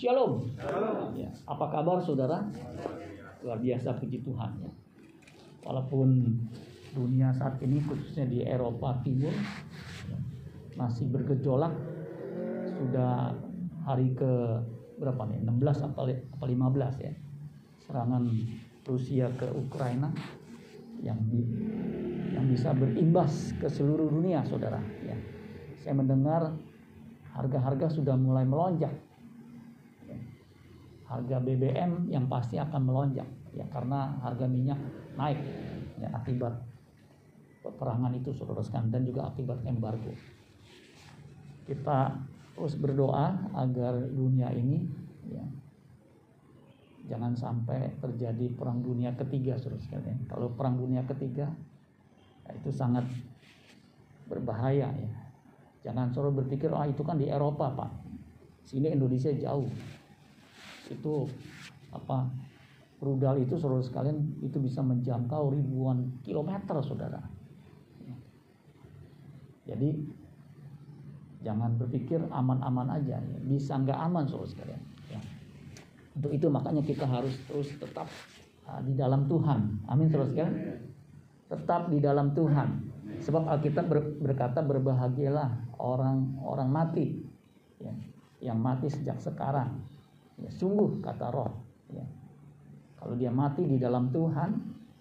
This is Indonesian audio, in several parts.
Shalom. Ya, apa kabar saudara? Luar biasa puji Tuhan ya. Walaupun dunia saat ini khususnya di Eropa Timur ya, masih bergejolak sudah hari ke berapa nih 16 apa, apa 15 ya serangan Rusia ke Ukraina yang yang bisa berimbas ke seluruh dunia saudara ya saya mendengar harga-harga sudah mulai melonjak. Harga BBM yang pasti akan melonjak ya karena harga minyak naik ya akibat peperangan itu sekalian dan juga akibat embargo. Kita terus berdoa agar dunia ini ya, jangan sampai terjadi perang dunia ketiga sekalian. Kalau perang dunia ketiga ya, itu sangat berbahaya ya. Jangan selalu berpikir ah itu kan di Eropa pak. Sini Indonesia jauh itu apa rudal itu saudara sekalian itu bisa menjangkau ribuan kilometer saudara. Jadi jangan berpikir aman-aman aja. Bisa nggak aman saudara sekalian? Ya. untuk itu makanya kita harus terus tetap uh, di dalam Tuhan. Amin saudara sekalian? Tetap di dalam Tuhan. Sebab Alkitab ber, berkata berbahagialah orang-orang mati. Ya, yang mati sejak sekarang ya, sungguh kata roh ya. kalau dia mati di dalam Tuhan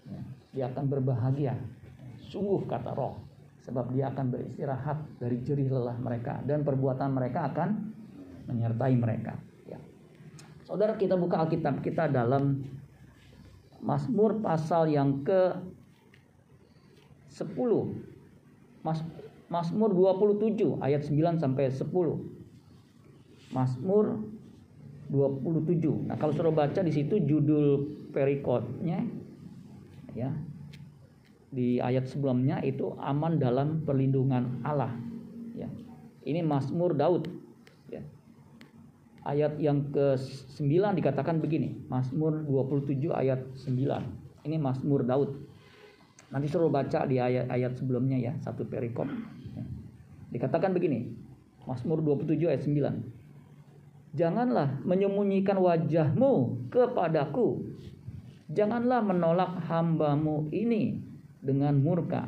ya, dia akan berbahagia sungguh kata roh sebab dia akan beristirahat dari jerih lelah mereka dan perbuatan mereka akan menyertai mereka. Ya. Saudara kita buka Alkitab kita dalam Mazmur pasal yang ke 10. Mas, Mazmur 27 ayat 9 sampai 10. Mazmur 27. Nah, kalau suruh baca di situ judul perikotnya ya di ayat sebelumnya itu aman dalam perlindungan Allah. Ya. Ini Mazmur Daud. Ya. Ayat yang ke-9 dikatakan begini, Mazmur 27 ayat 9. Ini Mazmur Daud. Nanti suruh baca di ayat-ayat sebelumnya ya, satu perikop. Ya. Dikatakan begini, Mazmur 27 ayat 9. Janganlah menyembunyikan wajahmu kepadaku. Janganlah menolak hambamu ini dengan murka.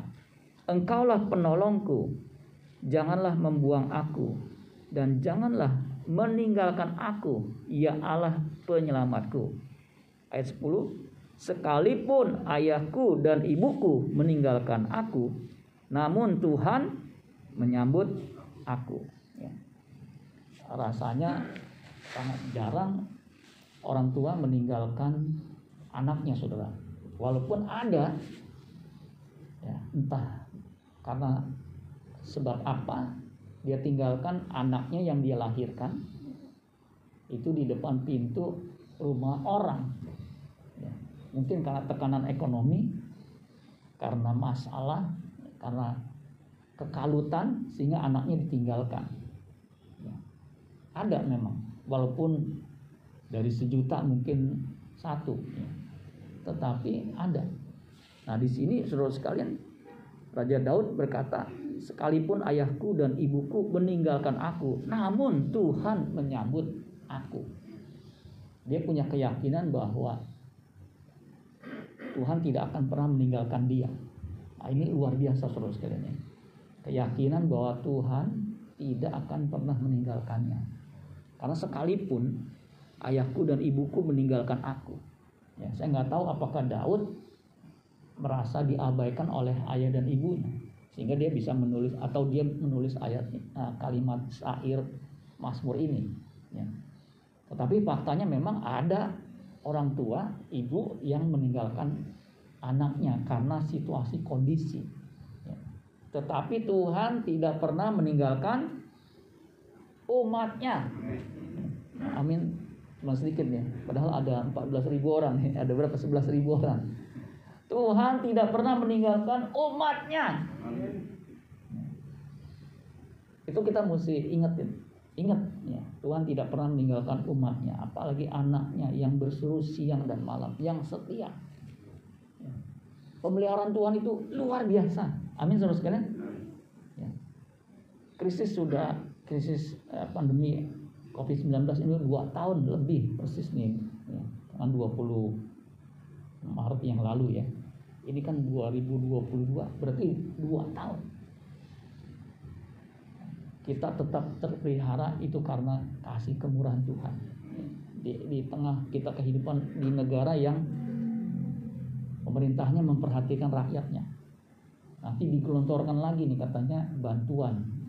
Engkaulah penolongku, janganlah membuang aku, dan janganlah meninggalkan aku, ya Allah penyelamatku. Ayat 10, sekalipun ayahku dan ibuku meninggalkan aku, namun Tuhan menyambut aku. Ya. Rasanya sangat jarang orang tua meninggalkan anaknya, saudara. Walaupun ada, ya, entah karena sebab apa dia tinggalkan anaknya yang dia lahirkan itu di depan pintu rumah orang ya, mungkin karena tekanan ekonomi karena masalah karena kekalutan sehingga anaknya ditinggalkan ya. ada memang walaupun dari sejuta mungkin satu ya. tetapi ada Nah, di sini saudara sekalian, Raja Daud berkata, sekalipun ayahku dan ibuku meninggalkan aku, namun Tuhan menyambut aku. Dia punya keyakinan bahwa Tuhan tidak akan pernah meninggalkan dia. Nah, ini luar biasa saudara sekalian ya. Keyakinan bahwa Tuhan tidak akan pernah meninggalkannya. Karena sekalipun ayahku dan ibuku meninggalkan aku. Ya, saya nggak tahu apakah Daud merasa diabaikan oleh ayah dan ibunya sehingga dia bisa menulis atau dia menulis ayat uh, kalimat syair Mazmur ini ya. Tetapi faktanya memang ada orang tua, ibu yang meninggalkan anaknya karena situasi kondisi. Ya. Tetapi Tuhan tidak pernah meninggalkan umatnya. Amin. Cuma sedikit ya. Padahal ada 14 ribu orang, ada berapa? 11 ribu orang. Tuhan tidak pernah meninggalkan umatnya. Itu kita mesti ingetin. Ingat ya, Tuhan tidak pernah meninggalkan umatnya, apalagi anaknya yang bersuruh siang dan malam, yang setia. Pemeliharaan Tuhan itu luar biasa. Amin saudara sekalian. Krisis sudah krisis eh, pandemi COVID-19 ini dua tahun lebih persis nih, ya, kan 20 Maret yang lalu ya. Ini kan 2022, berarti dua tahun. Kita tetap terpelihara itu karena kasih kemurahan Tuhan. Di, di tengah kita kehidupan di negara yang pemerintahnya memperhatikan rakyatnya. Nanti digelontorkan lagi nih katanya bantuan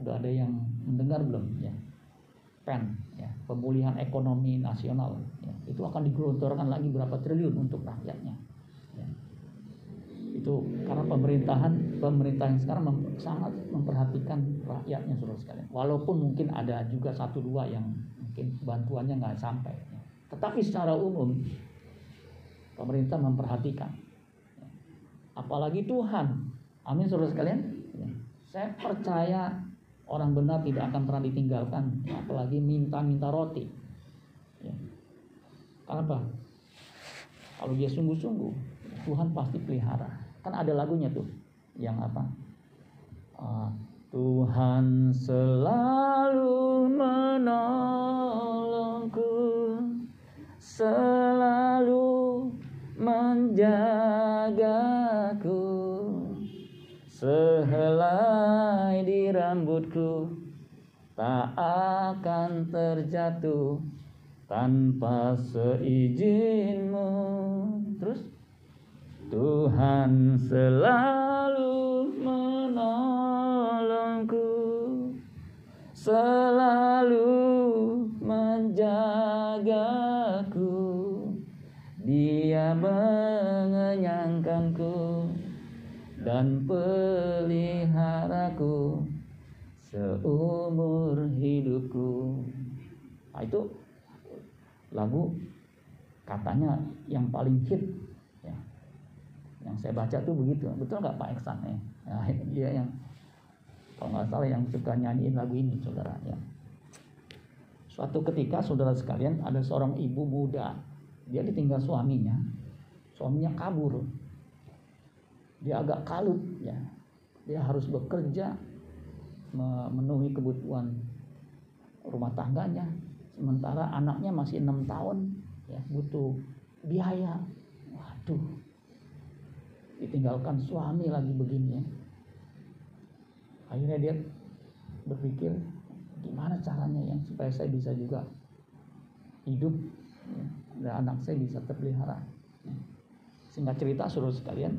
udah ada yang mendengar belum ya pen ya pemulihan ekonomi nasional ya, itu akan digelontorkan lagi berapa triliun untuk rakyatnya ya. itu karena pemerintahan pemerintahan sekarang mem, sangat memperhatikan rakyatnya saudara sekalian walaupun mungkin ada juga satu dua yang mungkin bantuannya nggak sampai ya. tetapi secara umum pemerintah memperhatikan ya. apalagi Tuhan amin saudara sekalian ya. saya percaya Orang benar tidak akan pernah ditinggalkan, apalagi minta-minta roti. Ya. Kenapa? Kalau dia sungguh-sungguh, Tuhan pasti pelihara. Kan ada lagunya tuh, yang apa? Uh, Tuhan selalu menolongku, selalu menjagaku, sehelai rambutku tak akan terjatuh tanpa seizinku. Terus Tuhan selalu menolongku, selalu menjagaku. Dia mengenyangkanku dan peliharaku seumur hidupku. Nah, itu lagu katanya yang paling hit ya. Yang saya baca tuh begitu. Betul nggak Pak Eksan ya? Nah, dia yang kalau nggak salah yang suka nyanyiin lagu ini saudara ya. Suatu ketika saudara sekalian ada seorang ibu muda dia ditinggal suaminya suaminya kabur dia agak kalut ya dia harus bekerja memenuhi kebutuhan rumah tangganya. Sementara anaknya masih enam tahun ya butuh biaya. Waduh. Ditinggalkan suami lagi begini ya. Akhirnya dia berpikir gimana caranya yang supaya saya bisa juga hidup ya, dan anak saya bisa terpelihara. Singkat cerita suruh sekalian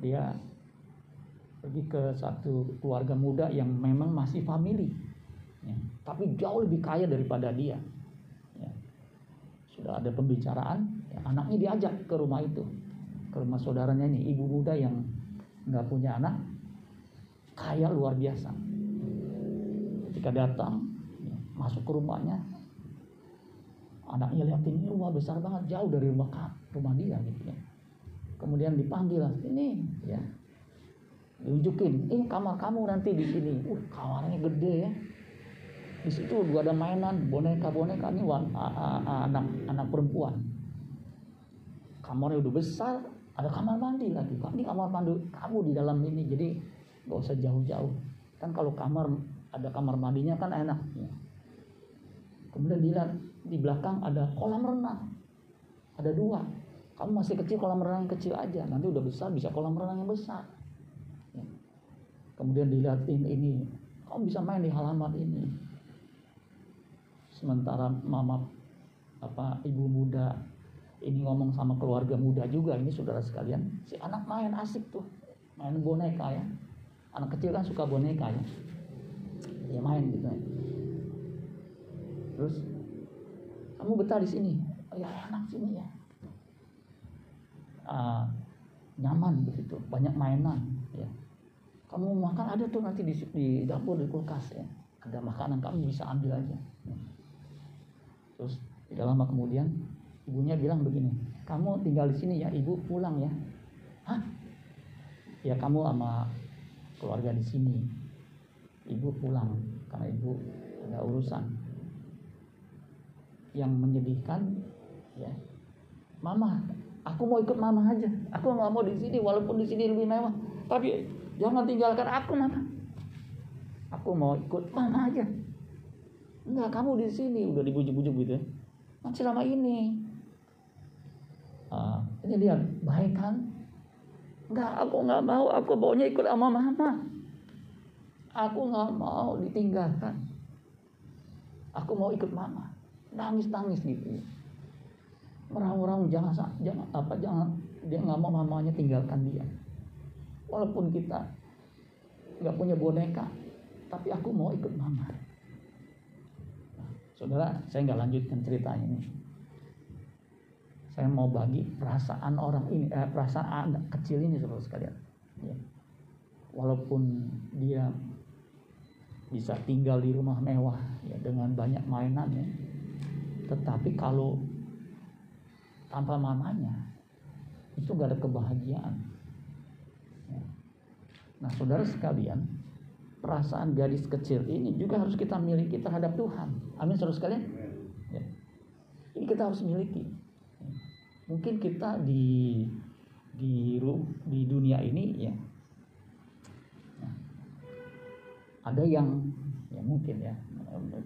dia pergi ke satu keluarga muda yang memang masih family. Ya, tapi jauh lebih kaya daripada dia. Ya. sudah ada pembicaraan ya, anaknya diajak ke rumah itu. Ke rumah saudaranya ini ibu muda yang nggak punya anak kaya luar biasa. Ketika datang ya, masuk ke rumahnya anaknya lihat ini rumah besar banget jauh dari rumah rumah dia gitu ya. Kemudian dipanggil ini ya diunjukin ini kamar kamu nanti di sini. Uh kamarnya gede ya. Di situ juga ada mainan boneka boneka ini anak anak perempuan. Kamarnya udah besar ada kamar mandi lagi ini kamar mandi kamu di dalam ini jadi gak usah jauh-jauh. Kan kalau kamar ada kamar mandinya kan enak. Ya. kemudian dilihat di belakang ada kolam renang. Ada dua. Kamu masih kecil kolam renang kecil aja. Nanti udah besar bisa kolam renang yang besar kemudian dilihatin ini kamu bisa main di halaman ini? Sementara mama apa ibu muda ini ngomong sama keluarga muda juga ini saudara sekalian si anak main asik tuh main boneka ya. Anak kecil kan suka boneka ya. Ya main gitu. Ya terus kamu betah di sini. Oh, ya enak sini ya. Uh, nyaman begitu banyak mainan kamu makan ada tuh nanti di, di dapur di kulkas ya. Ada makanan kamu bisa ambil aja. Terus tidak lama kemudian ibunya bilang begini kamu tinggal di sini ya ibu pulang ya. Hah? Ya kamu sama keluarga di sini. Ibu pulang karena ibu ada urusan. Yang menyedihkan ya mama aku mau ikut mama aja. Aku nggak mau di sini walaupun di sini lebih mewah. Tapi Jangan tinggalkan aku mama. Aku mau ikut mama aja. Enggak, kamu di sini udah dibujuk-bujuk gitu. Masih lama ini. Uh, ini lihat, baik kan? Enggak, aku nggak mau. Aku maunya ikut sama mama. Aku nggak mau ditinggalkan. Aku mau ikut mama. Nangis-nangis gitu. Merang-merang jangan jangan apa jangan dia nggak mau mamanya tinggalkan dia. Walaupun kita nggak punya boneka, tapi aku mau ikut mama. Nah, saudara, saya nggak lanjutkan cerita ini. Saya mau bagi perasaan orang ini, eh, perasaan kecil ini saudara sekalian. Ya. Walaupun dia bisa tinggal di rumah mewah ya dengan banyak mainan ya, tetapi kalau tanpa mamanya itu gak ada kebahagiaan. Nah, saudara sekalian, perasaan gadis kecil ini juga harus kita miliki terhadap Tuhan. Amin, saudara sekalian. Ya. Ini kita harus miliki mungkin kita di di di dunia ini ya, ya ada yang ya mungkin ya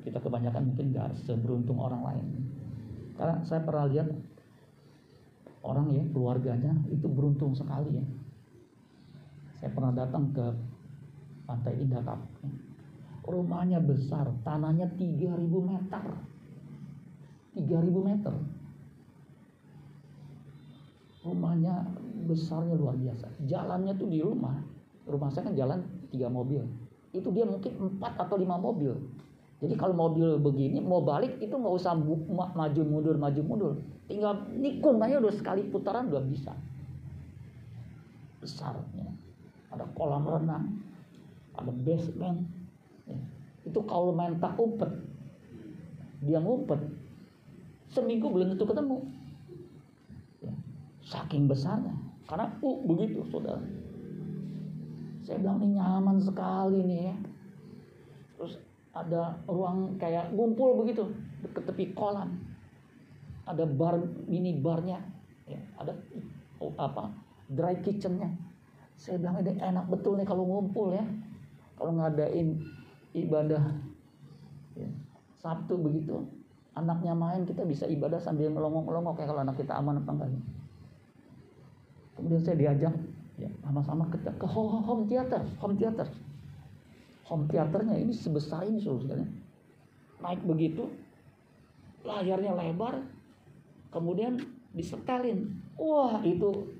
kita kebanyakan mungkin nggak seberuntung orang lain karena saya pernah lihat orang ya keluarganya itu beruntung sekali ya saya pernah datang ke pantai Indah Kapuk ya. rumahnya besar tanahnya 3000 meter. 3000 meter. Rumahnya besarnya luar biasa. Jalannya tuh di rumah. Rumah saya kan jalan tiga mobil. Itu dia mungkin empat atau lima mobil. Jadi kalau mobil begini mau balik itu nggak usah maju mundur maju mundur. Tinggal nikung aja udah sekali putaran udah bisa. Besarnya ada kolam renang ada basement ya. itu kalau main tak umpet dia ngumpet seminggu belum tentu ketemu Saking besarnya. Karena uh, begitu saudara. Saya bilang ini nyaman sekali nih ya. Terus ada ruang kayak ngumpul begitu ke tepi kolam. Ada bar mini barnya, ya, ada oh, apa dry kitchennya. Saya bilang ini enak betul nih kalau ngumpul ya. Kalau ngadain ibadah ya, Sabtu begitu, anaknya main kita bisa ibadah sambil melongok-melongok kayak kalau anak kita aman apa enggak. Kemudian saya diajak ya sama-sama ke, ke home theater, home theater. Home theaternya ini sebesar ini saudara Naik begitu, layarnya lebar, kemudian disetelin. Wah itu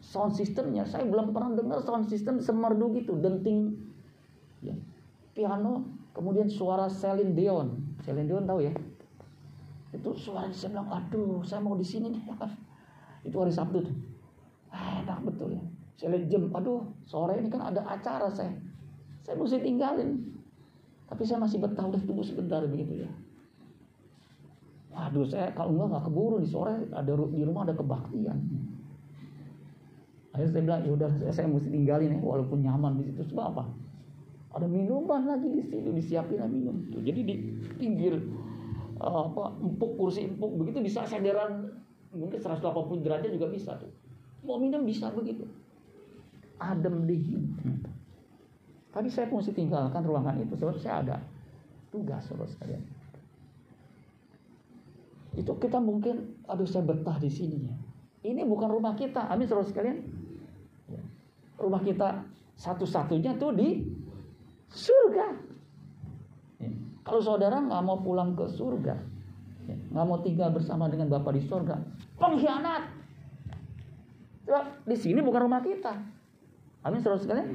sound systemnya. Saya belum pernah dengar sound system semerdu gitu, denting. Ya. piano, kemudian suara Celine Dion. Celine Dion tahu ya? Itu suara saya bilang, aduh saya mau di sini nih. Itu hari Sabtu tuh. Enak betul ya. Lihat jam aduh sore ini kan ada acara saya. Saya mesti tinggalin. Tapi saya masih betah udah tunggu sebentar begitu ya. Waduh saya kalau nggak keburu di sore ada di rumah ada kebaktian akhirnya saya bilang ya udah saya, mesti tinggalin ya walaupun nyaman di situ sebab apa ada minuman lagi di situ disiapin minum tuh jadi di pinggir uh, apa empuk kursi empuk begitu bisa senderan mungkin 180 derajat juga bisa tuh Mau minum bisa begitu. Adem dingin. Tapi saya mesti tinggalkan ruangan itu sebab saya ada tugas saudara sekalian. Itu kita mungkin, aduh saya betah di sini ya. Ini bukan rumah kita, amin saudara sekalian. Rumah kita satu-satunya tuh di surga. Ya. Kalau saudara nggak mau pulang ke surga, ya, nggak mau tinggal bersama dengan Bapak di surga, pengkhianat. Coba di sini bukan rumah kita. Amin saudara sekalian.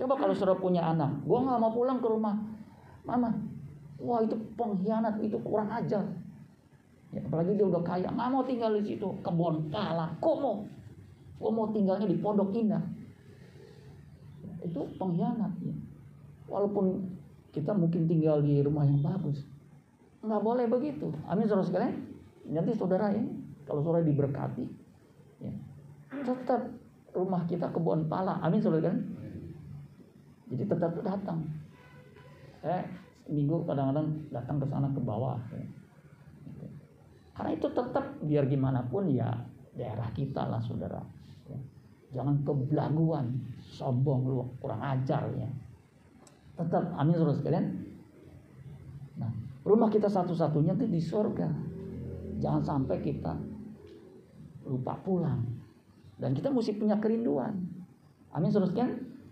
Coba kalau saudara punya anak, gua nggak mau pulang ke rumah mama. Wah itu pengkhianat, itu kurang ajar. Ya, apalagi dia udah kaya, nggak mau tinggal di situ, kebon pala, komo. Gua mau tinggalnya di pondok indah. Itu pengkhianat. Ya. Walaupun kita mungkin tinggal di rumah yang bagus, nggak boleh begitu. Amin saudara sekalian. Nanti saudara ya, kalau saudara diberkati, ya, tetap rumah kita kebun pala. Amin saudara kan? Jadi tetap datang. Eh, minggu kadang-kadang datang ke sana ke bawah. Ya. Karena itu tetap biar gimana pun ya daerah kita lah saudara. Jangan kebelaguan, sombong lu kurang ajar ya. Tetap amin saudara sekalian. Nah, Rumah kita satu-satunya itu di surga. Jangan sampai kita lupa pulang. Dan kita mesti punya kerinduan. Amin saudara kan?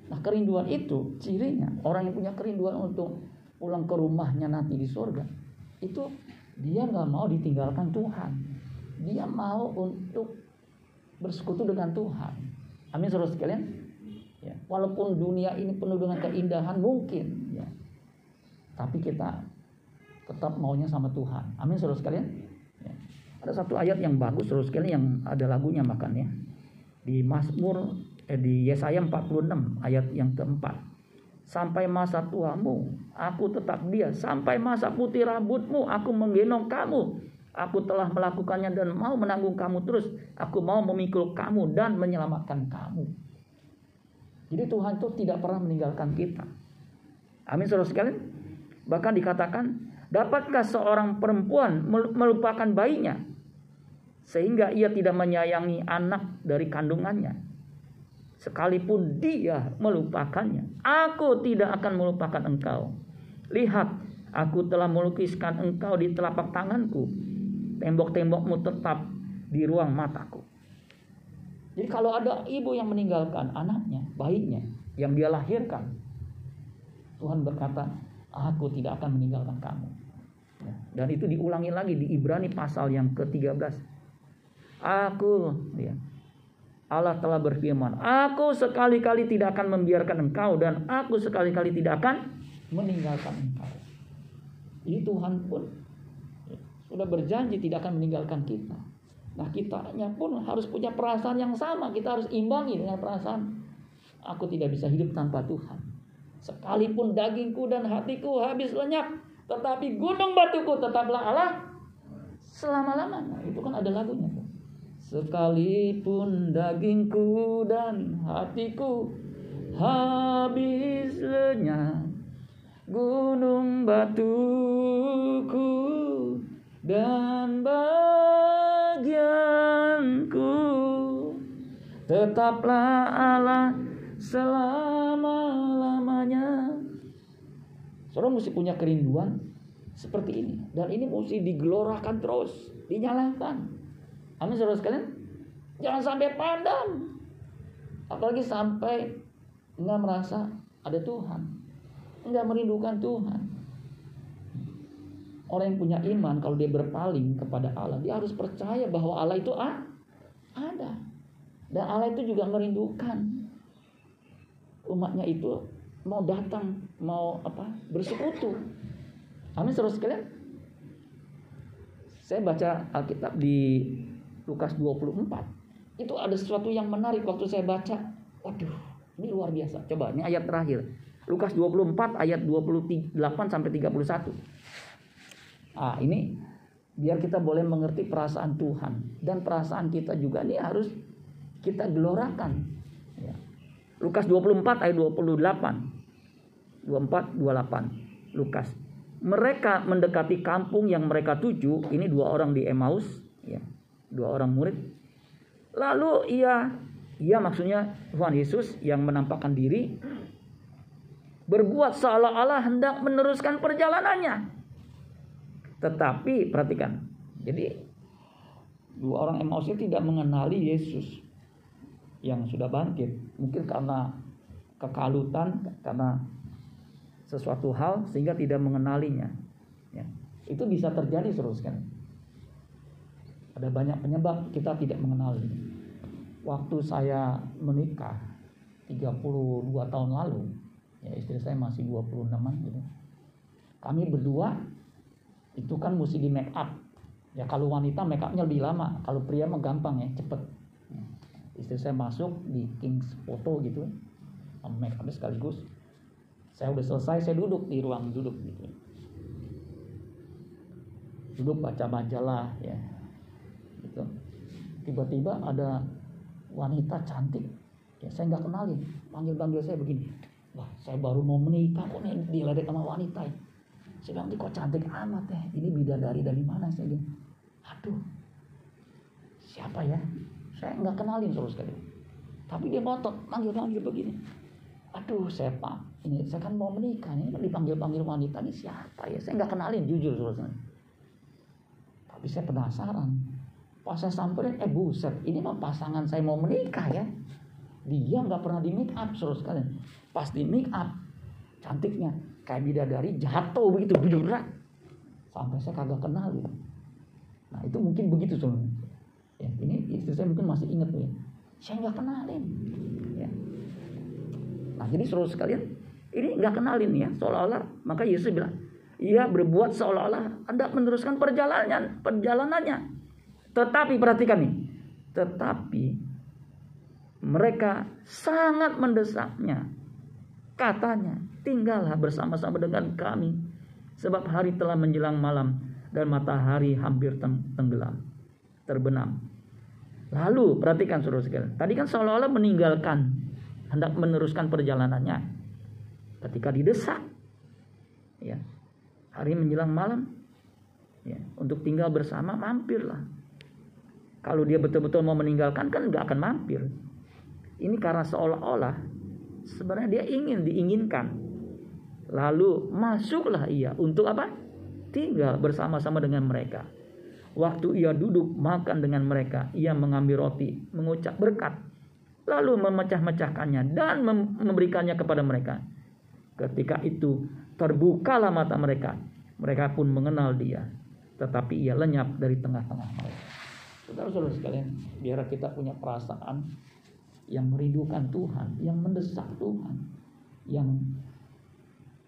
Nah kerinduan itu cirinya orang yang punya kerinduan untuk pulang ke rumahnya nanti di surga itu dia nggak mau ditinggalkan Tuhan. Dia mau untuk bersekutu dengan Tuhan. Amin saudara sekalian. Ya, walaupun dunia ini penuh dengan keindahan mungkin, ya, tapi kita tetap maunya sama Tuhan. Amin saudara sekalian. Ya. Ada satu ayat yang bagus saudara sekalian yang ada lagunya makannya di Mazmur eh, di Yesaya 46 ayat yang keempat. Sampai masa tuamu, aku tetap dia. Sampai masa putih rambutmu, aku menggendong kamu. Aku telah melakukannya dan mau menanggung kamu terus. Aku mau memikul kamu dan menyelamatkan kamu. Jadi Tuhan itu tidak pernah meninggalkan kita. Amin saudara sekalian. Bahkan dikatakan, dapatkah seorang perempuan melupakan bayinya sehingga ia tidak menyayangi anak dari kandungannya. Sekalipun dia melupakannya, aku tidak akan melupakan engkau. Lihat, aku telah melukiskan engkau di telapak tanganku. Tembok-tembokmu tetap di ruang mataku. Jadi kalau ada ibu yang meninggalkan anaknya, bayinya, yang dia lahirkan, Tuhan berkata, aku tidak akan meninggalkan kamu. Ya, dan itu diulangi lagi di Ibrani pasal yang ke-13 Aku ya. Allah telah berfirman, "Aku sekali-kali tidak akan membiarkan engkau dan aku sekali-kali tidak akan meninggalkan engkau." Ini Tuhan pun sudah berjanji tidak akan meninggalkan kita. Nah, kitanya pun harus punya perasaan yang sama. Kita harus imbangi dengan perasaan aku tidak bisa hidup tanpa Tuhan. Sekalipun dagingku dan hatiku habis lenyap, tetapi gunung batuku tetaplah Allah selama-lamanya. Itu kan ada lagunya. Sekalipun dagingku dan hatiku habis lenyap Gunung batuku dan bagianku Tetaplah Allah selama-lamanya Saudara mesti punya kerinduan seperti ini Dan ini mesti digelorakan terus Dinyalakan Amin saudara sekalian. Jangan sampai padam. Apalagi sampai nggak merasa ada Tuhan. Nggak merindukan Tuhan. Orang yang punya iman kalau dia berpaling kepada Allah, dia harus percaya bahwa Allah itu ada. Dan Allah itu juga merindukan umatnya itu mau datang, mau apa? bersekutu. Amin saudara sekalian. Saya baca Alkitab di Lukas 24. Itu ada sesuatu yang menarik waktu saya baca. Waduh, ini luar biasa. Coba, ini ayat terakhir. Lukas 24 ayat 28 sampai 31. Ah, ini biar kita boleh mengerti perasaan Tuhan dan perasaan kita juga ini harus kita gelorakan. Ya. Lukas 24 ayat 28. 24 28 Lukas. Mereka mendekati kampung yang mereka tuju, ini dua orang di Emmaus, ya dua orang murid. Lalu ia, ia maksudnya Tuhan Yesus yang menampakkan diri berbuat seolah-olah hendak meneruskan perjalanannya. Tetapi perhatikan, jadi dua orang Emmaus tidak mengenali Yesus yang sudah bangkit. Mungkin karena kekalutan, karena sesuatu hal sehingga tidak mengenalinya. Ya. Itu bisa terjadi terus kan. Ada banyak penyebab kita tidak mengenali. Waktu saya menikah 32 tahun lalu, ya istri saya masih 26an gitu. Kami berdua itu kan mesti di make up. Ya kalau wanita make upnya lebih lama, kalau pria mah gampang ya, cepet. Istri saya masuk di Kings Photo gitu, make upnya sekaligus. Saya udah selesai, saya duduk di ruang duduk gitu. Duduk baca majalah ya, gitu tiba-tiba ada wanita cantik ya saya nggak kenalin panggil-panggil saya begini wah saya baru mau menikah kok nih diledek sama wanita ya saya bilang kok cantik amat ya? Ini bidadari dari mana? Saya bilang aduh siapa ya? Saya nggak kenalin terus sekali. Tapi dia ngotot manggil-manggil begini. Aduh saya pak ini saya kan mau menikah ini kan dipanggil panggil wanita ini siapa ya? Saya nggak kenalin jujur saudara tapi saya penasaran. Pas saya samperin eh buset ini mah pasangan saya mau menikah ya? Dia nggak pernah di make up saudara sekalian pas di make up cantiknya kayak bidadari jatuh begitu berat sampai saya kagak kenal gitu. Nah itu mungkin begitu saudara ya ini istri saya mungkin masih ingat ya saya nggak kenalin. Ya. Nah jadi saudara sekalian ini nggak kenalin ya seolah-olah. Maka Yesus bilang ia berbuat seolah-olah anda meneruskan perjalanannya perjalanannya. Tetapi perhatikan nih, tetapi mereka sangat mendesaknya. Katanya, tinggallah bersama-sama dengan kami. Sebab hari telah menjelang malam dan matahari hampir tenggelam, terbenam. Lalu perhatikan suruh sekalian. Tadi kan seolah-olah meninggalkan, hendak meneruskan perjalanannya. Ketika didesak, ya, hari menjelang malam, ya, untuk tinggal bersama mampirlah kalau dia betul-betul mau meninggalkan kan nggak akan mampir. Ini karena seolah-olah sebenarnya dia ingin diinginkan. Lalu masuklah ia untuk apa? Tinggal bersama-sama dengan mereka. Waktu ia duduk makan dengan mereka, ia mengambil roti, mengucap berkat, lalu memecah-mecahkannya dan memberikannya kepada mereka. Ketika itu terbukalah mata mereka, mereka pun mengenal dia, tetapi ia lenyap dari tengah-tengah mereka. Saudara-saudara sekalian, biar kita punya perasaan yang merindukan Tuhan, yang mendesak Tuhan, yang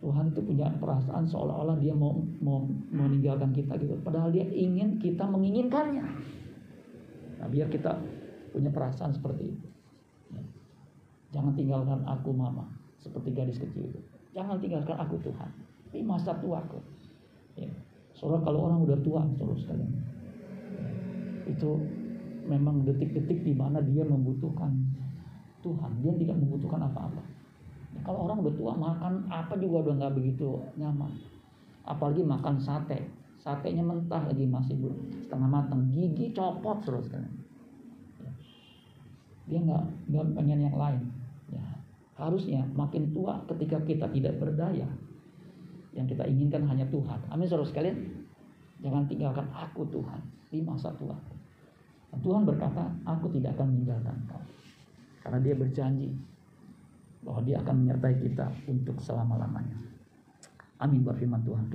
Tuhan itu punya perasaan seolah-olah dia mau, mau meninggalkan kita gitu. Padahal dia ingin kita menginginkannya. Nah, biar kita punya perasaan seperti itu. Jangan tinggalkan aku mama, seperti gadis kecil itu. Jangan tinggalkan aku Tuhan. Di masa tuaku. Ya. Soalnya kalau orang udah tua, terus sekalian itu memang detik-detik di mana dia membutuhkan Tuhan. Dia tidak membutuhkan apa-apa. Ya, kalau orang udah tua makan apa juga udah nggak begitu nyaman. Apalagi makan sate, satenya mentah lagi masih belum setengah matang, gigi copot terus kan. Dia nggak nggak pengen yang lain. Ya. Harusnya makin tua ketika kita tidak berdaya, yang kita inginkan hanya Tuhan. Amin saudara sekalian. Jangan tinggalkan aku Tuhan di masa tua. Tuhan berkata, aku tidak akan meninggalkan kau. Karena dia berjanji bahwa dia akan menyertai kita untuk selama-lamanya. Amin buat firman Tuhan.